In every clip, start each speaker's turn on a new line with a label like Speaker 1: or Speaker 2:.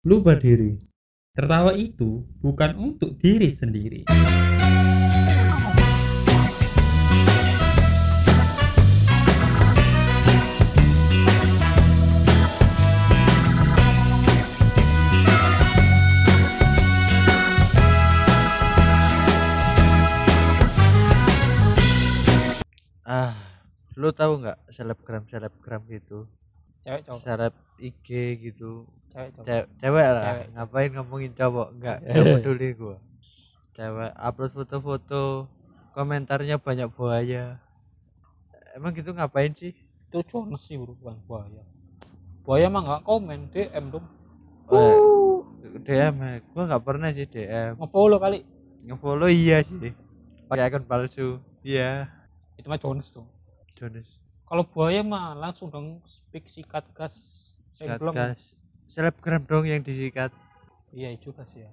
Speaker 1: Lupa diri. Tertawa itu bukan untuk diri sendiri.
Speaker 2: ah lu tahu nggak selebgram selebgram gitu
Speaker 3: cewek cowok.
Speaker 2: Seleb IG gitu.
Speaker 3: Cewek cowok.
Speaker 2: Cewek, cewek lah.
Speaker 3: Cewek.
Speaker 2: ngapain ngomongin cowok? Nggak
Speaker 3: Eh.
Speaker 2: nggak peduli gua. Cewek upload foto-foto komentarnya banyak buaya. Emang gitu ngapain sih?
Speaker 3: Itu Jonas sih bukan buaya. Buaya mah nggak komen DM dong.
Speaker 2: Oh, DM ya. gua nggak pernah sih DM
Speaker 3: ngefollow kali.
Speaker 2: Ngefollow iya sih. Pakai akun palsu. Iya.
Speaker 3: Itu mah Jonas tuh.
Speaker 2: Jonas
Speaker 3: kalau buaya mah langsung dong speak sikat gas
Speaker 2: Sikat
Speaker 3: Cengklong.
Speaker 2: gas. Selebgram dong yang disikat.
Speaker 3: Iya juga sih ya.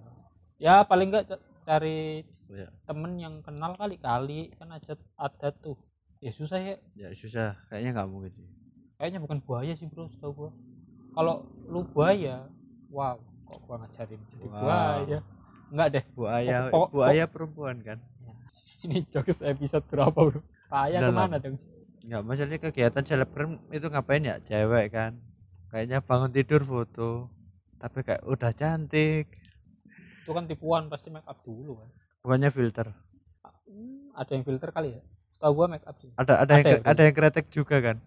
Speaker 3: Ya paling nggak ca- cari
Speaker 2: ya,
Speaker 3: temen yang kenal kali kali. Kan aja ada tuh. Ya susah ya.
Speaker 2: Ya susah. Kayaknya nggak mungkin sih.
Speaker 3: Kayaknya bukan buaya sih bro setahu gua. Kalau lu buaya wow kok gua ngajarin jadi
Speaker 2: Wow.
Speaker 3: buaya? Enggak deh.
Speaker 2: Buaya
Speaker 3: Pokok-
Speaker 2: buaya perempuan kan?
Speaker 3: Ini jokes episode berapa bro? Buaya ke
Speaker 2: mana
Speaker 3: dong
Speaker 2: nggak masalahnya kegiatan selebgram itu ngapain ya? Cewek kan. Kayaknya bangun tidur foto tapi kayak udah cantik.
Speaker 3: Itu kan tipuan pasti make up dulu kan.
Speaker 2: Bukannya filter.
Speaker 3: Hmm, ada yang filter kali ya? Setahu gua make up sih.
Speaker 2: Ada ada, yang
Speaker 3: Ada ya,
Speaker 2: ada yang kretek juga kan?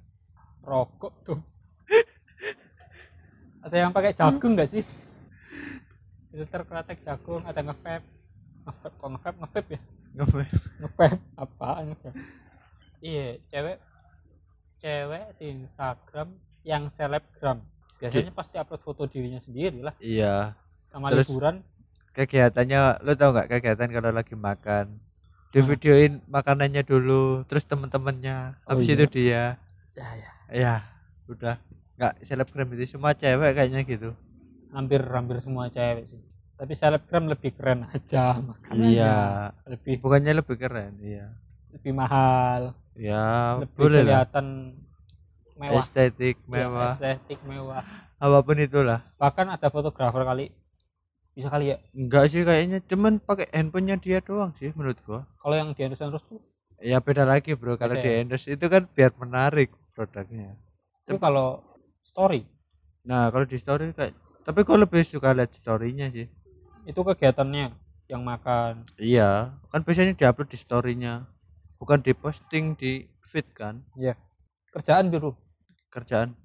Speaker 3: Rokok tuh. Ada yang pakai jagung nggak sih? Filter kretek jagung ada ngevape. Ngevape kok ngevape? Ngevape ya?
Speaker 2: Ngapain?
Speaker 3: ngevape apaan ngevape? Iya cewek cewek di Instagram yang selebgram. Biasanya pasti upload foto dirinya sendiri lah
Speaker 2: iya.
Speaker 3: Sama
Speaker 2: Terus-
Speaker 3: liburan.
Speaker 2: kegiatannya lo tau nggak kegiatan kalau lagi makan? Di videoin makanannya dulu terus temen-temennya.
Speaker 3: Oh,
Speaker 2: habis
Speaker 3: iya.
Speaker 2: itu dia.
Speaker 3: Ya ya.
Speaker 2: Ya udah. Nggak selebgram itu semua cewek kayaknya gitu.
Speaker 3: Hampir hampir semua cewek sih. Tapi selebgram lebih keren aja makanannya.
Speaker 2: Iya.
Speaker 3: Lebih
Speaker 2: bukannya lebih keren iya.
Speaker 3: Lebih mahal
Speaker 2: ya
Speaker 3: lebih
Speaker 2: boleh lah.
Speaker 3: kelihatan mewah.
Speaker 2: Estetik
Speaker 3: Ya,
Speaker 2: mewah.
Speaker 3: estetik mewah.
Speaker 2: Apa pun itulah.
Speaker 3: Bahkan ada fotografer kali. Bisa kali ya?
Speaker 2: Enggak sih kayaknya. Cuman pakai handphonenya dia doang sih menurut gua.
Speaker 3: Kalau yang di endorse endorse tuh?
Speaker 2: Ya beda lagi bro. Kalau di
Speaker 3: ya?
Speaker 2: endorse itu kan biar menarik produknya.
Speaker 3: Itu kalau story?
Speaker 2: Nah kalau di story kayak tapi gua lebih suka lihat storynya sih.
Speaker 3: Itu kegiatannya yang makan.
Speaker 2: Iya kan biasanya diupload di storynya bukan diposting di feed kan?
Speaker 3: Kerjaan biru
Speaker 2: kerjaan.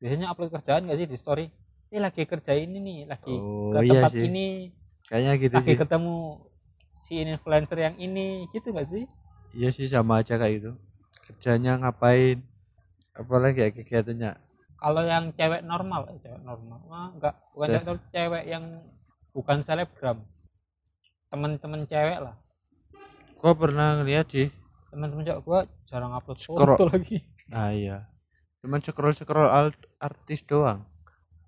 Speaker 3: Biasanya upload kerjaan gak sih di story? Ini lagi kerja ini nih lagi
Speaker 2: oh
Speaker 3: ke
Speaker 2: iya
Speaker 3: tempat
Speaker 2: sih.
Speaker 3: ini.
Speaker 2: Kayaknya gitu
Speaker 3: lagi
Speaker 2: sih.
Speaker 3: ketemu si influencer yang ini gitu gak sih?
Speaker 2: Iya sih sama aja kayak itu kerjanya ngapain? Apalagi kayak kegiatannya.
Speaker 3: Kalau yang cewek normal eh, cewek normal. Ah, enggak bukan
Speaker 2: Cewek.
Speaker 3: cewek, yang bukan selebgram. Temen-temen cewek lah.
Speaker 2: Gua pernah ngeliat sih
Speaker 3: temen-temen cewek gua jarang upload
Speaker 2: Scroll.
Speaker 3: foto lagi.
Speaker 2: Ah iya. Cuman scroll scroll alt artis doang.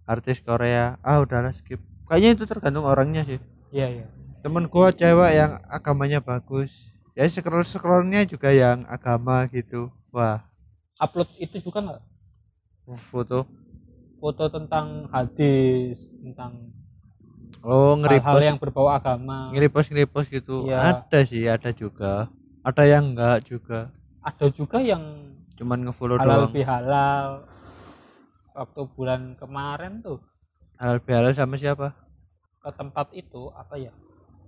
Speaker 2: Artis Korea. Ah udahlah skip. Kayaknya itu tergantung orangnya sih.
Speaker 3: Iya iya.
Speaker 2: Temen gua cewek yang agamanya bagus. Ya scroll scrollnya juga yang agama gitu. Wah.
Speaker 3: Upload itu juga nggak?
Speaker 2: Foto.
Speaker 3: Foto tentang hadis tentang
Speaker 2: oh
Speaker 3: hal-hal
Speaker 2: nge-repost.
Speaker 3: yang berbau agama.
Speaker 2: Nge-repost nge-repost gitu.
Speaker 3: Iya.
Speaker 2: ada sih ada juga ada yang enggak juga?
Speaker 3: Ada juga yang
Speaker 2: cuman ngefollow
Speaker 3: halal
Speaker 2: doang.
Speaker 3: bihalal. Waktu bulan kemarin tuh.
Speaker 2: Halal bihalal sama siapa?
Speaker 3: Ke tempat itu apa ya?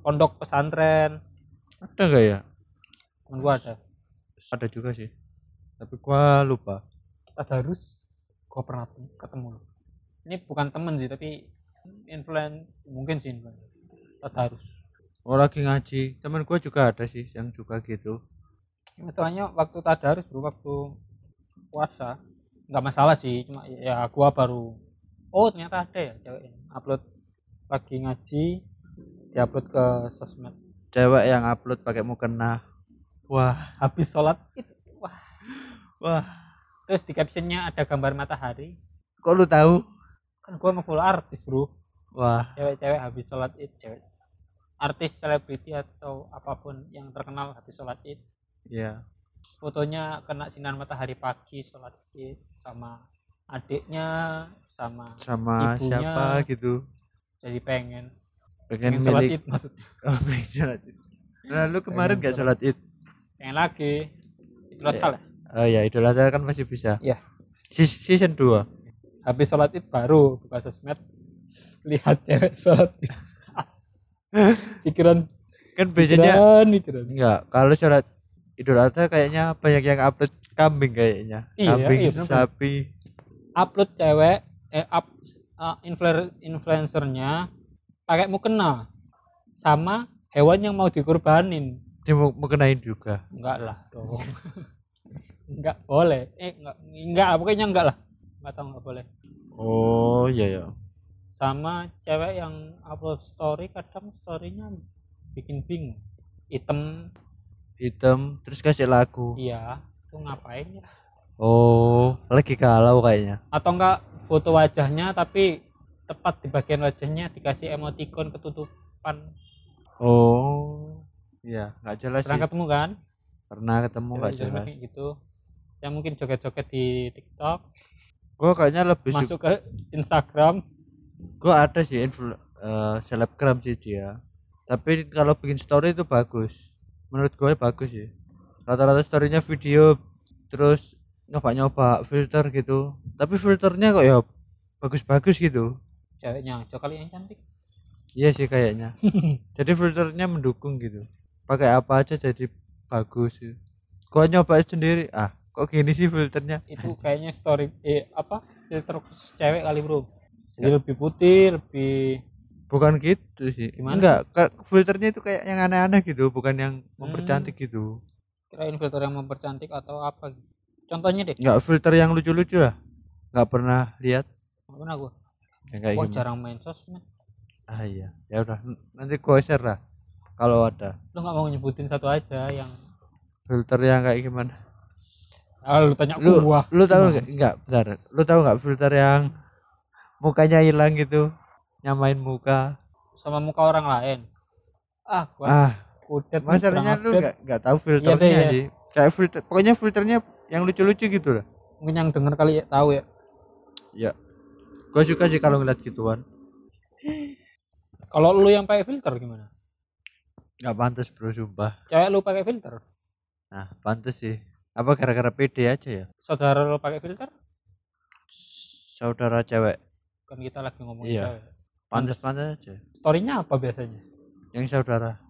Speaker 3: Pondok pesantren.
Speaker 2: Ada enggak ya?
Speaker 3: Temen gua ada.
Speaker 2: Ada juga sih. Tapi gua lupa.
Speaker 3: Tadarus gua pernah tem- ketemu. Ini bukan temen sih tapi influen mungkin sih influen. Tadarus
Speaker 2: oh lagi ngaji. Temen gua juga ada sih yang juga gitu.
Speaker 3: Masalahnya waktu tadarus bro waktu puasa. Nggak masalah sih cuma ya gua baru oh ternyata ada ya cewek yang upload lagi ngaji diupload ke sosmed.
Speaker 2: Cewek yang upload pakai mukena. Wah
Speaker 3: habis sholat id. Wah.
Speaker 2: Wah.
Speaker 3: Terus di captionnya ada gambar matahari.
Speaker 2: Kok lu tahu?
Speaker 3: Kan gua ngefollow artis bro.
Speaker 2: Wah.
Speaker 3: Cewek-cewek habis sholat id cewek artis selebriti atau apa pun yang terkenal habis sholat id.
Speaker 2: Ya
Speaker 3: fotonya kena sinar matahari pagi sholat id sama adiknya sama
Speaker 2: sama
Speaker 3: Ibunya.
Speaker 2: siapa gitu.
Speaker 3: Jadi pengen.
Speaker 2: Pengen
Speaker 3: pengen sholat id maksudnya.
Speaker 2: Oh pengen sholat id. Nah lu kemarin
Speaker 3: Pengen
Speaker 2: gak sholat id?
Speaker 3: Pengen lagi. Itu
Speaker 2: Iya.
Speaker 3: lah.
Speaker 2: Oh ya idul adha kan masih bisa.
Speaker 3: Iya.
Speaker 2: Sis- season 2
Speaker 3: habis sholat id baru buka sosmed lihat cewek sholat id pikiran.
Speaker 2: Kan biasanya
Speaker 3: pikiran pikiran.
Speaker 2: Enggak kalau sholat idul adha kayaknya banyak yang upload kambing kayaknya.
Speaker 3: Iya,
Speaker 2: kambing
Speaker 3: iya, bener.
Speaker 2: sapi.
Speaker 3: Upload cewek eh up uh, influencer influencernya pakai mukena. Sama hewan yang mau dikorbanin
Speaker 2: dia mau, kenain juga.
Speaker 3: Enggak lah dong. Enggak boleh. Eh enggak enggak pokoknya enggak lah. Enggak tahu enggak boleh.
Speaker 2: Oh iya ya
Speaker 3: sama cewek yang upload story kadang storynya bikin bingung. Item
Speaker 2: hitam terus kasih lagu.
Speaker 3: Iya itu ngapain ya?
Speaker 2: Oh lagi galau kayaknya.
Speaker 3: Atau enggak foto wajahnya tapi tepat di bagian wajahnya dikasih emoticon ketutupan.
Speaker 2: Oh iya nggak jelas
Speaker 3: pernah
Speaker 2: sih.
Speaker 3: ketemu kan?
Speaker 2: Pernah ketemu nggak jelas.
Speaker 3: kayak gitu. Yang mungkin joget-joget di TikTok.
Speaker 2: Gua kayaknya lebih
Speaker 3: masuk ke Instagram
Speaker 2: gua ada sih influ eh, selebgram sih dia. Tapi kalau bikin story itu bagus. Menurut gue bagus sih. Rata-rata storynya video terus nyoba-nyoba filter gitu. Tapi filternya kok ya bagus-bagus gitu.
Speaker 3: Ceweknya kali yang cantik.
Speaker 2: Iya sih kayaknya. Jadi filternya mendukung gitu. Pakai apa aja jadi bagus gitu. gua nyoba sendiri? Ah kok gini sih filternya?
Speaker 3: Itu kayaknya story eh apa filter khusus cewek kali bro jadi lebih putih lebih
Speaker 2: bukan gitu sih.
Speaker 3: Gimana
Speaker 2: enggak filternya itu kayak yang aneh-aneh gitu bukan yang mempercantik gitu.
Speaker 3: Kirain filter yang mempercantik atau apa gitu. contohnya deh.
Speaker 2: Enggak filter yang lucu-lucu lah. Nggak pernah lihat.
Speaker 3: Nggak pernah gua.
Speaker 2: Yang kayak gimana
Speaker 3: jarang main sosmed
Speaker 2: ah iya. Ya udah nanti gua share lah kalau ada.
Speaker 3: Lu nggak mau nyebutin satu aja yang
Speaker 2: filter yang kayak gimana?
Speaker 3: Ah, lu tanya
Speaker 2: lu
Speaker 3: gua.
Speaker 2: lu tahu
Speaker 3: Gimana
Speaker 2: nggak?
Speaker 3: sih?
Speaker 2: enggak bentar. Lu tahu nggak filter yang mukanya hilang gitu nyamain muka.
Speaker 3: Sama muka orang lain. Ah gua
Speaker 2: ah
Speaker 3: udah
Speaker 2: masalahnya lu nggak nggak tahu filternya
Speaker 3: deh, iya.
Speaker 2: sih. Kayak filter pokoknya filternya yang lucu-lucu gitu lah.
Speaker 3: Mungkin yang denger kali ya tahu ya.
Speaker 2: Ya gua suka sih kalau ngeliat gituan.
Speaker 3: Kalau lu yang pakai filter gimana?
Speaker 2: Nggak pantas bro sumpah.
Speaker 3: Cewek lu pakai filter?
Speaker 2: Nah pantas sih. Apa gara-gara pede aja ya?
Speaker 3: Saudara lu pakai filter?
Speaker 2: Saudara cewek
Speaker 3: kan kita lagi ngomongin
Speaker 2: Iya.
Speaker 3: cewek
Speaker 2: pantas-pantas aja.
Speaker 3: Storynya apa biasanya?
Speaker 2: Yang saudara.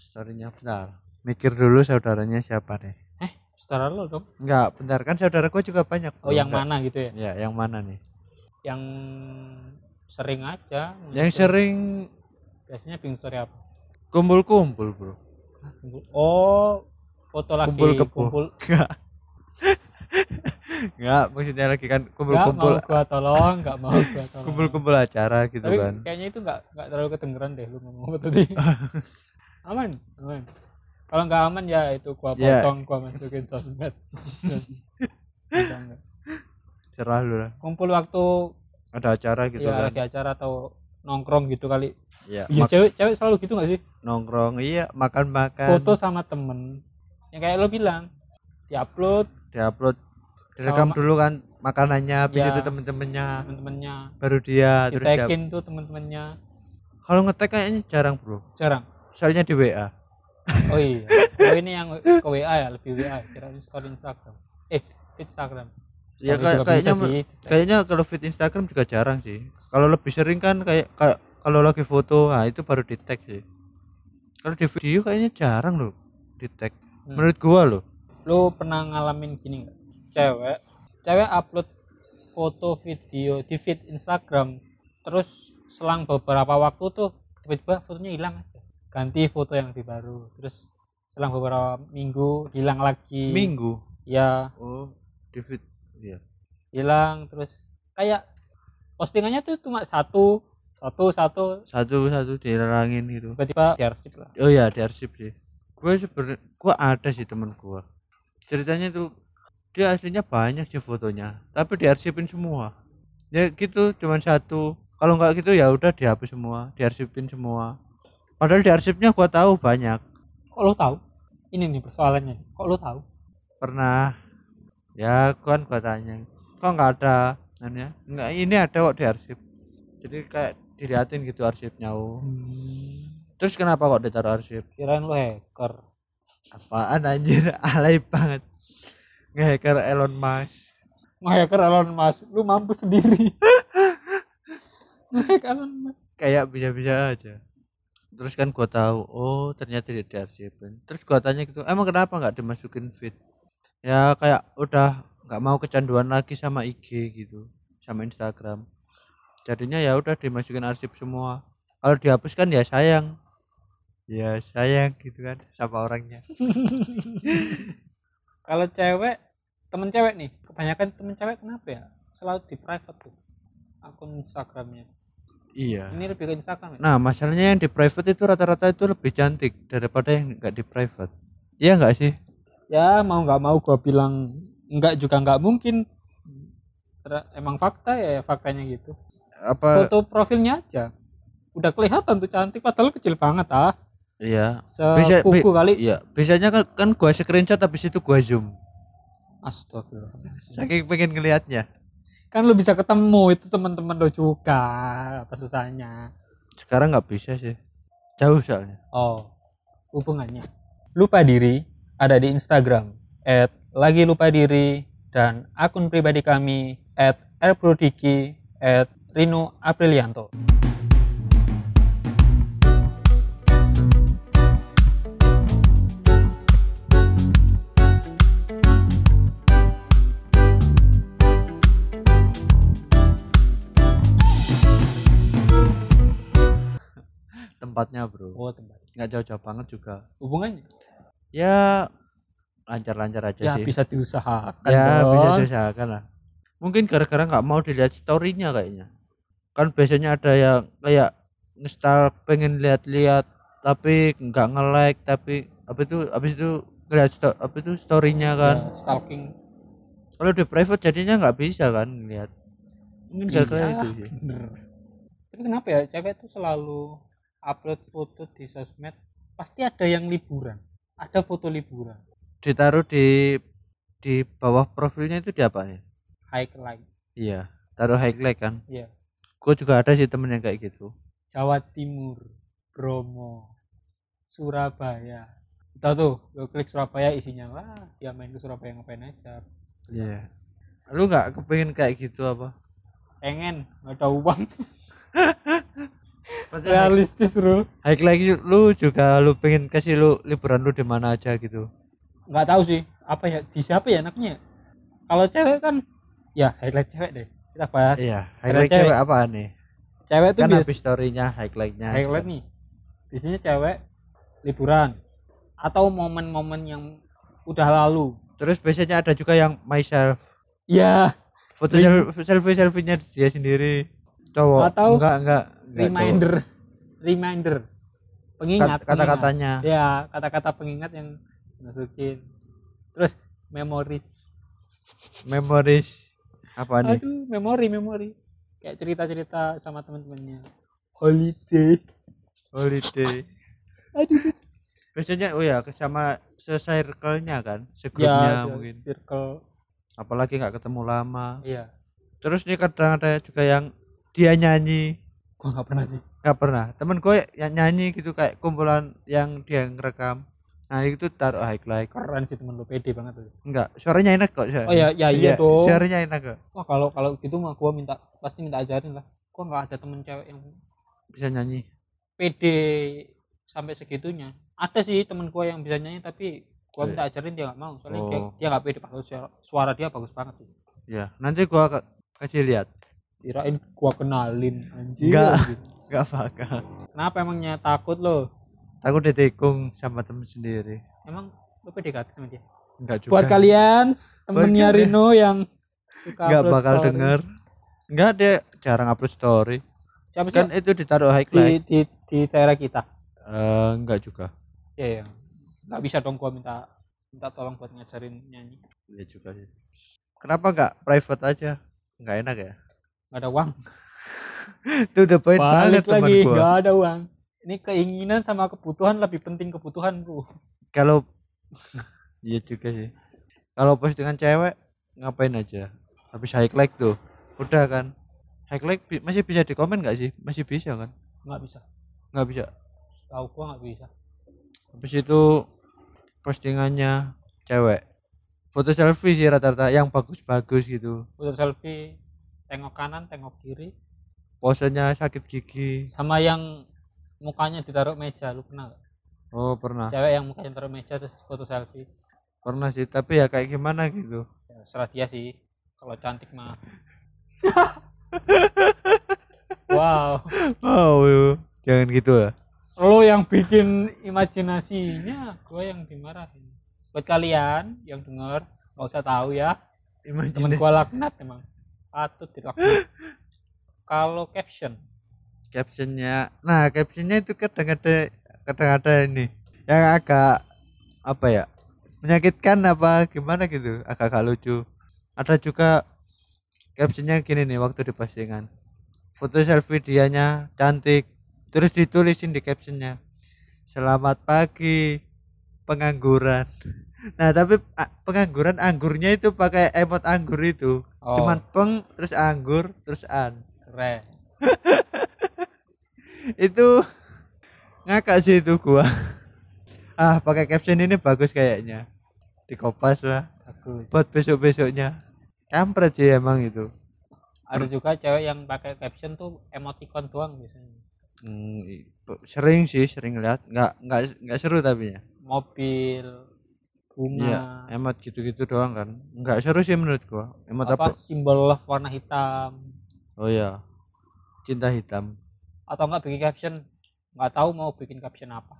Speaker 2: Storynya benar mikir dulu saudaranya siapa nih
Speaker 3: eh saudara lu dong.
Speaker 2: Enggak bentar. Kan saudaraku juga banyak.
Speaker 3: Oh yang
Speaker 2: Enggak.
Speaker 3: mana gitu ya?
Speaker 2: Ya yang mana nih?
Speaker 3: Yang sering aja.
Speaker 2: Yang sering
Speaker 3: biasanya bikin story apa
Speaker 2: kumpul-kumpul bro.
Speaker 3: Kumpul. oh foto lagi.
Speaker 2: Kumpul
Speaker 3: kumpul
Speaker 2: enggak enggak maksudnya lagi kan kumpul-kumpul.
Speaker 3: Mau gua tolong nggak mau gua tolong.
Speaker 2: Kumpul-kumpul acara gitu
Speaker 3: tapi
Speaker 2: kan.
Speaker 3: kayaknya itu nggak nggak terlalu kedengeran deh lu ngomong apa tadi. Aman aman. Kalau nggak aman ya itu gua
Speaker 2: Ya.
Speaker 3: potong gua masukin sosmed. Enggak, enggak.
Speaker 2: cerah lu lah.
Speaker 3: Kumpul waktu
Speaker 2: ada acara gitu
Speaker 3: ya
Speaker 2: kan.
Speaker 3: lagi acara atau nongkrong gitu kali.
Speaker 2: Ya
Speaker 3: iya
Speaker 2: mak-
Speaker 3: cewek cewek selalu gitu gak sih?
Speaker 2: Nongkrong iya makan-makan.
Speaker 3: Foto sama temen. Yang kayak lo bilang diupload
Speaker 2: diupload direkam dulu kan makanannya habis
Speaker 3: Ya.
Speaker 2: itu temen-temennya.
Speaker 3: Temen-temennya.
Speaker 2: Baru dia
Speaker 3: di
Speaker 2: terus
Speaker 3: tuh temen-temennya.
Speaker 2: Kalau ngetek kayaknya jarang bro.
Speaker 3: Jarang.
Speaker 2: Soalnya di WA
Speaker 3: oh iya. Oh ini yang ke WA ya? Lebih WA kira story Instagram. Eh feed Instagram.
Speaker 2: Ya kayak kayaknya
Speaker 3: sih.
Speaker 2: kayaknya kalau feed Instagram juga jarang sih. Kalau lebih sering kan kayak ka- kalau lagi foto nah itu baru di tag sih. Kalau di video kayaknya jarang loh di tag.
Speaker 3: Hmm.
Speaker 2: menurut gua loh.
Speaker 3: Lu pernah ngalamin gini nggak cewek cewek upload foto video di feed Instagram terus selang beberapa waktu tuh tiba-tiba fotonya hilang aja. Ganti foto yang lebih baru terus selang beberapa minggu hilang lagi.
Speaker 2: Minggu?
Speaker 3: Ya.
Speaker 2: Oh di feed iya.
Speaker 3: Hilang terus kayak postingannya tuh cuma satu satu satu.
Speaker 2: Satu satu dilarangin gitu.
Speaker 3: Tiba-tiba diarsip lah.
Speaker 2: Oh ya di arsip sih. Gue sebenarnya gue ada sih temen gue. Ceritanya tuh dia aslinya banyak sih fotonya tapi diarsipin semua. Ya gitu cuman satu. Kalau nggak gitu ya udah dihapus semua diarsipin semua. Padahal diarsipnya gue tahu banyak.
Speaker 3: Kok lo tahu? Ini nih persoalannya. Kok lo tahu?
Speaker 2: Pernah. Ya kan gue tanya. Kok nggak ada? Nanya nggak ini ada kok diarsip. Jadi kayak diliatin gitu arsipnya oh.
Speaker 3: Hmm.
Speaker 2: terus kenapa kok ditaruh arsip?
Speaker 3: Kirain lu hacker.
Speaker 2: Apaan anjir? Alay banget nge-hacker Elon Musk.
Speaker 3: Nge-hacker Elon Musk. Lu mampu sendiri. Nge-hack Elon Musk.
Speaker 2: Kayak bisa-bisa aja. Terus kan gua tahu oh ternyata dia diarsipin terus gua tanya gitu emang kenapa nggak dimasukin feed? Ya kayak udah nggak mau kecanduan lagi sama IG gitu sama Instagram. Jadinya ya udah dimasukin arsip semua. Kalau dihapuskan ya sayang. Ya sayang gitu kan sama orangnya
Speaker 3: kalau cewek temen cewek nih kebanyakan temen cewek kenapa ya? Selalu di private tuh akun Instagramnya.
Speaker 2: Iya.
Speaker 3: Ini lebih ke Instagram ya?
Speaker 2: nah masalahnya yang di private itu rata-rata itu lebih cantik daripada yang nggak di private. Iya nggak sih?
Speaker 3: Ya mau nggak mau gua bilang nggak juga nggak mungkin. Emang fakta ya faktanya gitu.
Speaker 2: Apa
Speaker 3: foto profilnya aja. Udah kelihatan tuh cantik padahal kecil banget ah
Speaker 2: iya Bisa-
Speaker 3: sepupu kali
Speaker 2: Iya, biasanya kan kan gua screenshot habis itu gua zoom.
Speaker 3: Astagfirullahaladzim
Speaker 2: Saking pengen ngelihatnya.
Speaker 3: kan lu bisa ketemu itu teman-teman lo juga apa susahnya
Speaker 2: Sekarang nggak bisa sih. Jauh soalnya.
Speaker 3: oh hubungannya lupa diri ada di Instagram at lagi lupa diri dan akun pribadi kami at rprodiki at Rino Aprilianto
Speaker 2: Tempatnya, Bro.
Speaker 3: oh tempat
Speaker 2: Nggak jauh-jauh banget juga.
Speaker 3: hubungannya
Speaker 2: Ya lancar-lancar aja
Speaker 3: ya
Speaker 2: sih.
Speaker 3: bisa diusahakan
Speaker 2: ya,
Speaker 3: dong.
Speaker 2: bisa diusahakan lah. Mungkin gara-gara nggak mau dilihat story-nya kayaknya. Kan biasanya ada yang kayak ngestal pengen lihat-lihat tapi nggak nge-like tapi apa itu habis itu ngeliat sto, apa itu story-nya kan.
Speaker 3: Ya, stalking
Speaker 2: Kalau di private jadinya nggak bisa kan ngeliat. Mungkin gara-gara
Speaker 3: Iya,
Speaker 2: itu sih.
Speaker 3: bener. Tapi kenapa ya cewek tuh selalu upload foto di sosmed pasti ada yang liburan, ada foto liburan,
Speaker 2: Ditaruh di di bawah profilnya itu di apa ya?
Speaker 3: highlight,
Speaker 2: Iya, taruh highlight kan.
Speaker 3: Iya.
Speaker 2: Gue juga ada sih temen yang kayak gitu.
Speaker 3: Jawa Timur, Bromo, Surabaya. Tahu tuh, lo klik Surabaya isinya wah dia main ke Surabaya ngapain aja.
Speaker 2: Iya. Lu nggak kepengen kayak gitu apa?
Speaker 3: Pengen nggak ada uang, realistis bro.
Speaker 2: highlight itu lu juga lu pengen kasih lu liburan lu di mana aja gitu.
Speaker 3: Nggak tahu sih apa ya di siapa ya anaknya. Kalau cewek kan, ya highlight cewek deh. Kita bahas.
Speaker 2: Iya, highlight
Speaker 3: cewek.
Speaker 2: cewek apaan nih?
Speaker 3: Cewek tuh
Speaker 2: Kan
Speaker 3: bias-
Speaker 2: habis story-nya highlight-nya.
Speaker 3: highlight nih biasanya cewek liburan atau momen-momen yang udah lalu
Speaker 2: Terus biasanya ada juga yang myself.
Speaker 3: ya
Speaker 2: Foto
Speaker 3: Ring-
Speaker 2: selfie selfie-nya dia sendiri. Cowok.
Speaker 3: Atau
Speaker 2: enggak, enggak
Speaker 3: reminder. Reminder. Pengingat
Speaker 2: Kat- kata-katanya.
Speaker 3: pengingat. ya kata-kata pengingat yang masukin terus memories.
Speaker 2: Memories. Apa nih?
Speaker 3: aduh memori memori. Kayak cerita-cerita sama teman-temannya holiday.
Speaker 2: Holiday.
Speaker 3: aduh.
Speaker 2: Biasanya oh ya sama se-circle-nya kan,
Speaker 3: ya
Speaker 2: segrupnya
Speaker 3: se-
Speaker 2: mungkin.
Speaker 3: circle.
Speaker 2: Apalagi nggak ketemu lama.
Speaker 3: iya.
Speaker 2: Terus nih kadang ada juga yang dia nyanyi
Speaker 3: gua nggak pernah sih.
Speaker 2: Nggak pernah. Temen gue yang nyanyi gitu kayak kumpulan yang dia ngerekam. Nah itu taruh highlight
Speaker 3: keren sih temen lu pede banget tuh.
Speaker 2: Enggak suaranya enak kok
Speaker 3: oh ya ya iya dong.
Speaker 2: suaranya enak kok.
Speaker 3: Wah kalau kalau gitu mah gua minta pasti minta ajarin lah. Gua nggak ada temen cewek yang
Speaker 2: bisa nyanyi.
Speaker 3: pede sampai segitunya. Ada sih temen gua yang bisa nyanyi tapi gua
Speaker 2: Oh,
Speaker 3: minta ajarin dia nggak mau. Soalnya dia
Speaker 2: Oh.
Speaker 3: dia nggak pede pakai suara, suara dia bagus banget sih.
Speaker 2: ya nanti gua kasih lihat
Speaker 3: Kirain gua kenalin anjir.
Speaker 2: Nggak.
Speaker 3: anjir.
Speaker 2: nggak bakal
Speaker 3: Kenapa emangnya takut lo?
Speaker 2: takut ditikung sama temen sendiri
Speaker 3: Emang lo PDKT sama dia?
Speaker 2: enggak juga
Speaker 3: Buat kalian temennya
Speaker 2: kalian.
Speaker 3: Rino yang suka
Speaker 2: nggak
Speaker 3: upload
Speaker 2: bakal
Speaker 3: story.
Speaker 2: denger enggak dia jarang upload story
Speaker 3: Siapa
Speaker 2: kan itu ditaruh
Speaker 3: di,
Speaker 2: highlight
Speaker 3: di di daerah kita?
Speaker 2: Eh, enggak juga
Speaker 3: Ya ya. Nggak bisa dong gua minta minta tolong buat ngajarin nyanyi.
Speaker 2: iya juga sih kenapa enggak private aja enggak enak ya
Speaker 3: Nggak ada uang.
Speaker 2: itu the point banget
Speaker 3: balik lagi
Speaker 2: gua.
Speaker 3: nggak ada uang. Ini keinginan sama kebutuhan lebih penting kebutuhan bro
Speaker 2: kalau iya juga sih. kalau postingan cewek ngapain aja? Habis highlight tuh. Udah kan? Highlight bi- masih bisa di komen nggak sih? Masih bisa kan?
Speaker 3: Nggak bisa.
Speaker 2: Nggak bisa?
Speaker 3: Tahu gua nggak bisa.
Speaker 2: Habis itu postingannya cewek. Foto selfie sih rata-rata yang bagus-bagus gitu.
Speaker 3: Foto selfie tengok kanan tengok kiri.
Speaker 2: Posenya sakit gigi.
Speaker 3: Sama yang mukanya ditaruh meja lu pernah nggak?
Speaker 2: oh pernah.
Speaker 3: Cewek yang mukanya taruh meja terus foto selfie.
Speaker 2: Pernah sih tapi ya kayak gimana gitu.
Speaker 3: Ya, serah dia sih kalau cantik mah. Wow.
Speaker 2: Oh yo. jangan gitu lah.
Speaker 3: Lo yang bikin imajinasinya gue yang dimarahin. Buat kalian yang denger nggak usah tahu ya. Temen
Speaker 2: imagine
Speaker 3: gue laknat emang patut dilaknat kalau caption.
Speaker 2: Captionnya. Nah captionnya itu kadang ada kadang ada ini yang agak apa ya menyakitkan apa gimana gitu. Agak agak lucu. Ada juga captionnya gini nih waktu di postingan. Foto selfie dianya cantik. Terus ditulisin di captionnya. Selamat pagi pengangguran nah tapi pengangguran anggurnya itu pakai emot anggur itu.
Speaker 3: Oh,
Speaker 2: cuman peng terus anggur terus an.
Speaker 3: Keren
Speaker 2: itu ngakak sih itu gua. Ah pakai caption ini bagus kayaknya. Di kopas lah.
Speaker 3: Bagus.
Speaker 2: Buat besok besoknya kampret sih emang itu.
Speaker 3: Ada juga cewek yang pakai caption tuh emoticon doang biasanya.
Speaker 2: Hmm, sering sih sering lihat. Nggak nggak nggak seru tapi ya.
Speaker 3: Mobil bunga.
Speaker 2: Iya emot gitu gitu doang kan. Nggak seru sih menurut gua. Emot
Speaker 3: apa
Speaker 2: apa,
Speaker 3: simbol love warna hitam.
Speaker 2: Oh ya cinta hitam.
Speaker 3: Atau enggak bikin caption nggak tahu mau bikin caption apa.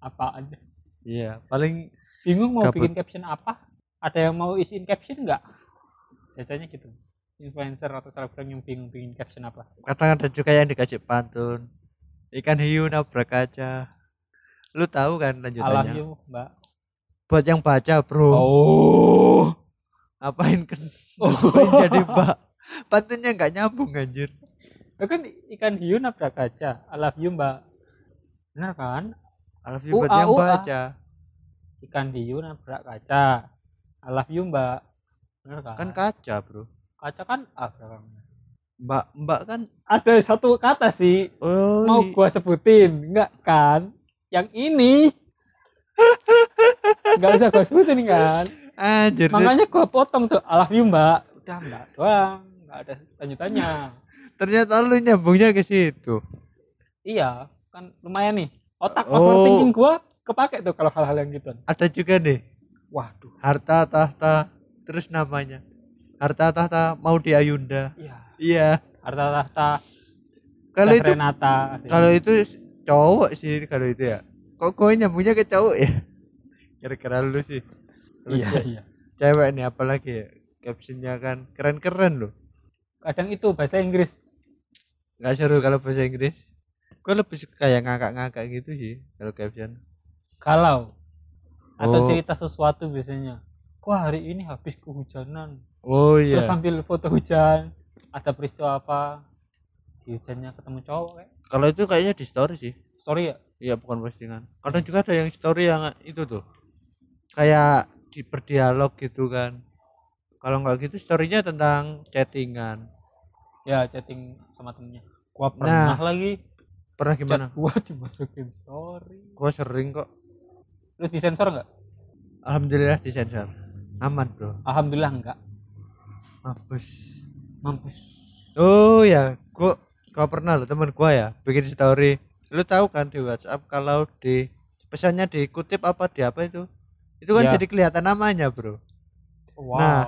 Speaker 3: Apaan
Speaker 2: iya paling
Speaker 3: bingung mau
Speaker 2: Gabut.
Speaker 3: bikin caption apa? Ada yang mau isiin caption nggak? Biasanya gitu. Influencer atau selebgram yang bingung bikin caption apa.
Speaker 2: Kadang ada juga yang dikasih pantun. Ikan hiu nabrak kaca lu tahu kan
Speaker 3: I love
Speaker 2: lanjutannya
Speaker 3: you mbak
Speaker 2: buat yang baca bro.
Speaker 3: Oh.
Speaker 2: Ngapain kan? Ngapain jadi mbak? Pantunnya nggak nyambung anjir.
Speaker 3: Itu kan ikan hiu nabrak kaca. I love you mbak. Benar kan?
Speaker 2: I love you buat
Speaker 3: Ua,
Speaker 2: yang baca.
Speaker 3: Ikan hiu nabrak kaca. I love you mbak. Benar kan?
Speaker 2: Kan kaca bro.
Speaker 3: Kaca kan A belakangnya.
Speaker 2: mbak mbak kan
Speaker 3: ada satu kata sih.
Speaker 2: Oh
Speaker 3: mau gua sebutin enggak kan? Yang ini nggak usah gua sebutin kan?
Speaker 2: Anjir
Speaker 3: makanya gua potong tuh I love you mbak. Udah mbak. Doang. Nggak ada lanjutannya.
Speaker 2: Ternyata lu nyambungnya ke situ.
Speaker 3: Iya kan lumayan nih. Otak
Speaker 2: Oh.
Speaker 3: overthinking gua kepake tuh kalau hal-hal yang gitu.
Speaker 2: Ada juga nih
Speaker 3: waduh.
Speaker 2: Harta tahta terus namanya. Harta tahta mau di Ayunda.
Speaker 3: Iya.
Speaker 2: Iya.
Speaker 3: Harta tahta.
Speaker 2: Kalau itu
Speaker 3: Renata
Speaker 2: kalau itu cowok sih kalau itu ya. Kok gue nyambungnya ke cowok ya kira-kira lu sih. Lu
Speaker 3: iya
Speaker 2: ce-
Speaker 3: iya.
Speaker 2: cewek nih apalagi ya captionnya kan keren-keren loh
Speaker 3: kadang itu bahasa Inggris.
Speaker 2: Nggak seru kalau bahasa Inggris. Gue lebih suka kayak ngakak-ngakak gitu sih kalau caption.
Speaker 3: Galau atau
Speaker 2: Oh.
Speaker 3: cerita sesuatu biasanya. Kok hari ini habis kehujanan.
Speaker 2: Oh iya.
Speaker 3: Terus sambil foto hujan ada peristiwa apa di hujannya ketemu cowok kayak.
Speaker 2: Kalau itu kayaknya di story sih.
Speaker 3: Story ya?
Speaker 2: Iya bukan postingan. Kadang juga ada yang story yang itu tuh kayak di berdialog gitu kan. Kalau nggak gitu storynya tentang chattingan.
Speaker 3: Ya chatting sama temennya. Gua pernah lagi.
Speaker 2: pernah
Speaker 3: chat
Speaker 2: gimana
Speaker 3: gua dimasukin story.
Speaker 2: Gua sering kok.
Speaker 3: Lu disensor nggak?
Speaker 2: Alhamdulillah disensor. Aman bro.
Speaker 3: Alhamdulillah enggak
Speaker 2: mampus.
Speaker 3: Mampus.
Speaker 2: Oh ya. Gua gua pernah loh teman gua ya bikin story. Lu tahu kan di WhatsApp kalau di pesannya dikutip apa di apa itu itu kan
Speaker 3: Ya.
Speaker 2: jadi kelihatan namanya bro.
Speaker 3: Wow.
Speaker 2: Nah.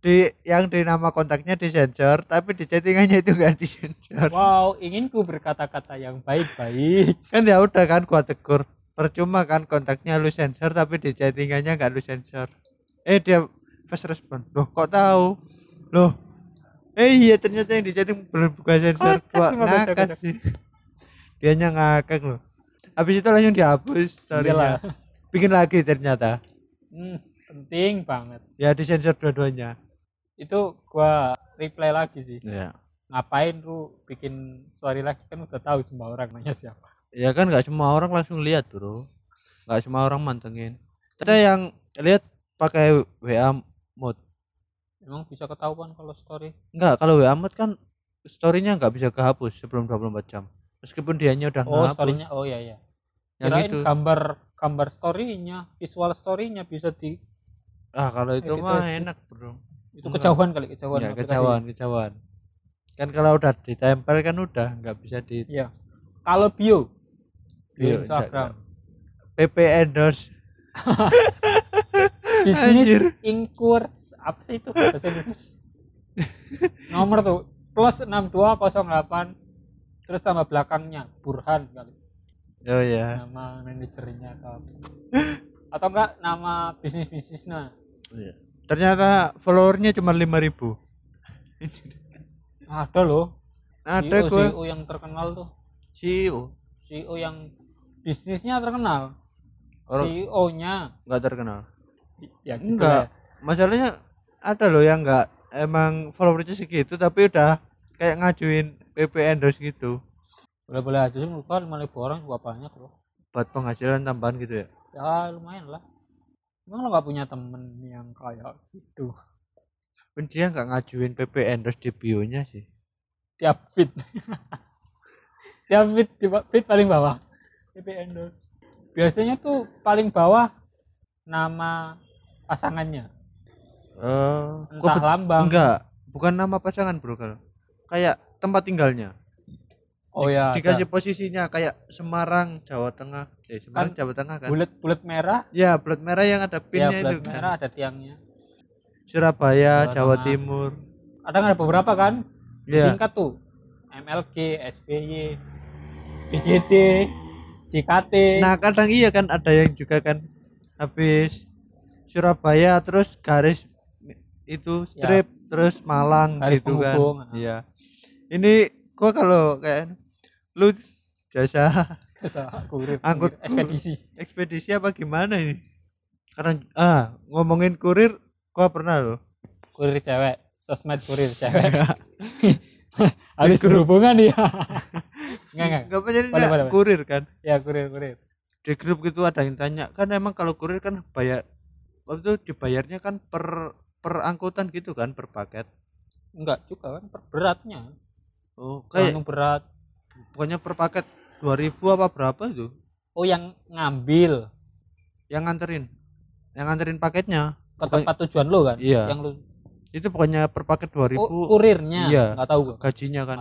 Speaker 2: di yang di nama kontaknya disensor tapi di chattingannya itu nggak disensor
Speaker 3: wow inginku berkata-kata yang baik-baik.
Speaker 2: Kan ya udah kan gua tegur. Percuma kan kontaknya lu sensor tapi di chattingannya nggak lu sensor. Eh dia fast respon loh kok tahu? Loh. Eh iya ternyata yang di chatting belum buka sensor.
Speaker 3: Kocak
Speaker 2: gua ngakak sih. Dianya ngakak loh. Habis itu langsung dihapus storynya bikin lagi ternyata.
Speaker 3: Hmm, penting banget.
Speaker 2: Ya disensor dua-duanya.
Speaker 3: Itu gua reply lagi sih.
Speaker 2: Ya
Speaker 3: ngapain lu bikin story lagi? Kan udah tahu semua orang nanya siapa.
Speaker 2: Ya kan nggak semua orang langsung lihat bro. Nggak semua orang mantengin. Ada yang lihat pakai WA mode.
Speaker 3: Emang bisa ketahuan kalau story?
Speaker 2: Enggak, kalau WA mode kan storynya nggak bisa kehapus sebelum 24 jam. Meskipun dianya udah
Speaker 3: oh
Speaker 2: ngehapus.
Speaker 3: storynya oh iya iya kirain
Speaker 2: itu
Speaker 3: gambar gambar storynya visual storynya bisa di
Speaker 2: ah kalau itu
Speaker 3: gitu,
Speaker 2: mah enak bro.
Speaker 3: Itu
Speaker 2: Enggak.
Speaker 3: kejauhan kali kejauhan
Speaker 2: ya kejauhan kejauhan. Kan kalau udah ditempel kan udah nggak bisa di
Speaker 3: iya. Kalau bio?
Speaker 2: Bio,
Speaker 3: bio Instagram.
Speaker 2: PP endorse.
Speaker 3: Bisnis incurs apa sih itu nomor tuh plus 6208 terus tambah belakangnya Burhan kali
Speaker 2: oh ya
Speaker 3: nama manajernya atau apa. atau enggak nama bisnis bisnisnya
Speaker 2: Iya. ternyata followernya cuma 5000
Speaker 3: ada loh.
Speaker 2: Ada
Speaker 3: CEO,
Speaker 2: gue
Speaker 3: CEO yang terkenal tuh.
Speaker 2: CEO
Speaker 3: CEO yang bisnisnya terkenal?
Speaker 2: Orang-
Speaker 3: CEO nya
Speaker 2: nggak terkenal.
Speaker 3: Ya gitu
Speaker 2: enggak.
Speaker 3: lah.
Speaker 2: masalahnya ada loh yang nggak emang followernya segitu tapi udah kayak ngajuin PP endorse gitu
Speaker 3: boleh boleh aja sih gua lima ribu orang juga banyak loh.
Speaker 2: Buat penghasilan tambahan gitu ya?
Speaker 3: Ya lumayan lah. Emang lo nggak punya temen yang kayak gitu?
Speaker 2: Pun dia nggak ngajuin PP endorse di bio-nya sih.
Speaker 3: Tiap fit. Tiap fit di fit paling bawah. PP endorse biasanya tuh paling bawah nama pasangannya.
Speaker 2: Eh
Speaker 3: entah
Speaker 2: kok
Speaker 3: lambang.
Speaker 2: Enggak bukan nama pasangan bro kalau kayak tempat tinggalnya
Speaker 3: oh ya
Speaker 2: dikasih posisinya kayak Semarang Jawa Tengah. Eh Semarang
Speaker 3: Kan
Speaker 2: Jawa Tengah kan?
Speaker 3: bulat bulat merah?
Speaker 2: Ya plat merah yang ada
Speaker 3: ya
Speaker 2: pinnya itu
Speaker 3: bulat
Speaker 2: kan.
Speaker 3: merah ada tiangnya.
Speaker 2: Surabaya
Speaker 3: Jawa
Speaker 2: Jawa
Speaker 3: Tengah.
Speaker 2: Timur.
Speaker 3: Ada ada beberapa kan?
Speaker 2: Ya.
Speaker 3: singkat tuh MLG SBY BGD JKT
Speaker 2: nah kadang iya kan ada yang juga kan habis Surabaya terus garis itu strip terus Malang
Speaker 3: Ya. Garis
Speaker 2: gitu kan.
Speaker 3: penghubung, ah.
Speaker 2: iya. Ini gua kalau kayak lu jasa
Speaker 3: kurir
Speaker 2: Angkut-
Speaker 3: ekspedisi.
Speaker 2: Ekspedisi apa gimana ini? Karena ah ngomongin kurir gua pernah loh.
Speaker 3: Kurir cewek sosmed kurir cewek. Harus berhubungan ya enggak enggak.
Speaker 2: Nggak apa jadi
Speaker 3: Boleh, boleh, boleh.
Speaker 2: kurir kan?
Speaker 3: Ya kurir kurir.
Speaker 2: Di grup gitu ada yang tanya kan emang kalau kurir kan bayar waktu itu dibayarnya kan per per angkutan gitu kan per paket?
Speaker 3: Enggak juga kan per beratnya
Speaker 2: oh kayak
Speaker 3: tergantung berat.
Speaker 2: Pokoknya per paket 2000 apa berapa itu?
Speaker 3: Oh yang ngambil.
Speaker 2: Yang nganterin. Yang nganterin paketnya.
Speaker 3: Ke
Speaker 2: Pokoknya-
Speaker 3: tempat tujuan lo kan?
Speaker 2: Iya.
Speaker 3: yang lu
Speaker 2: itu pokoknya per paket 2000
Speaker 3: oh, kurirnya?
Speaker 2: Iya.
Speaker 3: nggak tahu
Speaker 2: gajinya kan.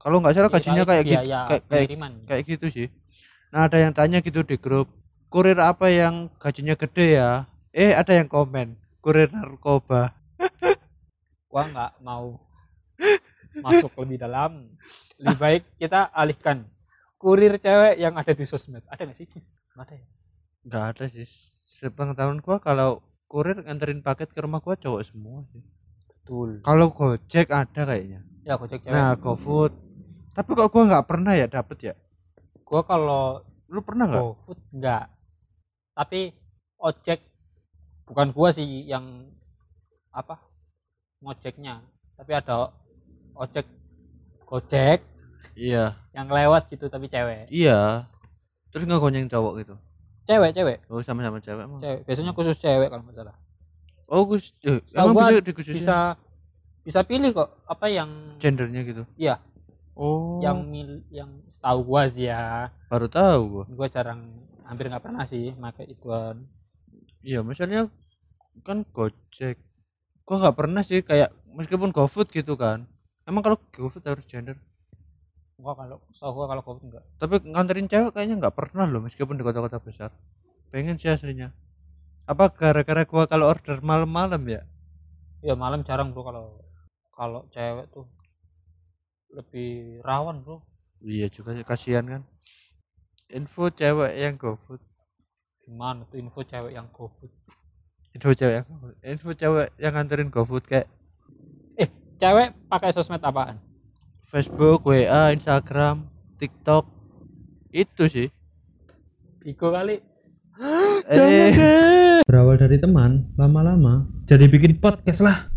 Speaker 2: Kalau nggak salah
Speaker 3: Iya,
Speaker 2: gajinya kayak gitu kayak, kayak kayak gitu sih. Nah ada yang tanya gitu di grup kurir apa yang gajinya gede ya? Eh ada yang komen kurir narkoba.
Speaker 3: Gua nggak mau masuk lebih dalam. Lebih baik kita alihkan. Kurir cewek yang ada di sosmed. Ada nggak sih? Nggak ada ya?
Speaker 2: Nggak ada sih. Sepengetahuan gua kalau kurir nganterin paket ke rumah gua cowok semua sih.
Speaker 3: Betul.
Speaker 2: Kalau gojek ada kayaknya.
Speaker 3: Ya gojek cewek.
Speaker 2: Nah gofood. Tapi kok gua nggak pernah ya dapet ya?
Speaker 3: Gua kalau
Speaker 2: lu pernah nggak?
Speaker 3: GoFood enggak tapi ojek bukan gua sih yang apa ngojeknya. Tapi ada ojek gojek.
Speaker 2: Iya.
Speaker 3: Yang lewat gitu tapi cewek.
Speaker 2: Iya. Terus nggak gonyeng cowok gitu?
Speaker 3: Cewek cewek.
Speaker 2: Oh sama-sama cewek mah.
Speaker 3: Cewek. Biasanya khusus cewek kalau nggak salah.
Speaker 2: Oh gus eh, emang bisa dikhususin?
Speaker 3: bisa bisa pilih kok apa yang
Speaker 2: gendernya gitu?
Speaker 3: Iya.
Speaker 2: oh.
Speaker 3: Yang mil yang setahu gua sih ya.
Speaker 2: Baru tahu gua.
Speaker 3: Gua jarang hampir nggak pernah sih pakai ituan.
Speaker 2: Iya misalnya kan gojek. Gua nggak pernah sih kayak meskipun gofood gitu kan emang kalau gofood harus gender?
Speaker 3: Gua kalau setahu gua kalau GoFood enggak.
Speaker 2: Tapi nganterin cewek kayaknya nggak pernah loh meskipun di kota-kota besar. Pengen sih aslinya. Apa gara-gara gua kalau order malam-malam ya?
Speaker 3: Ya malam jarang bro kalau kalau cewek tuh. Lebih rawan bro.
Speaker 2: Iya juga sih kasihan kan. Info cewek yang gofood.
Speaker 3: Gimana tuh info cewek yang GoFood?
Speaker 2: Info cewek yang info cewek yang nganterin gofood kayak
Speaker 3: cewek pakai sosmed apaan?
Speaker 2: Facebook WA Instagram TikTok. Itu sih.
Speaker 3: Iko kali.
Speaker 2: Eh,
Speaker 1: Berawal dari teman, lama-lama jadi bikin podcast lah.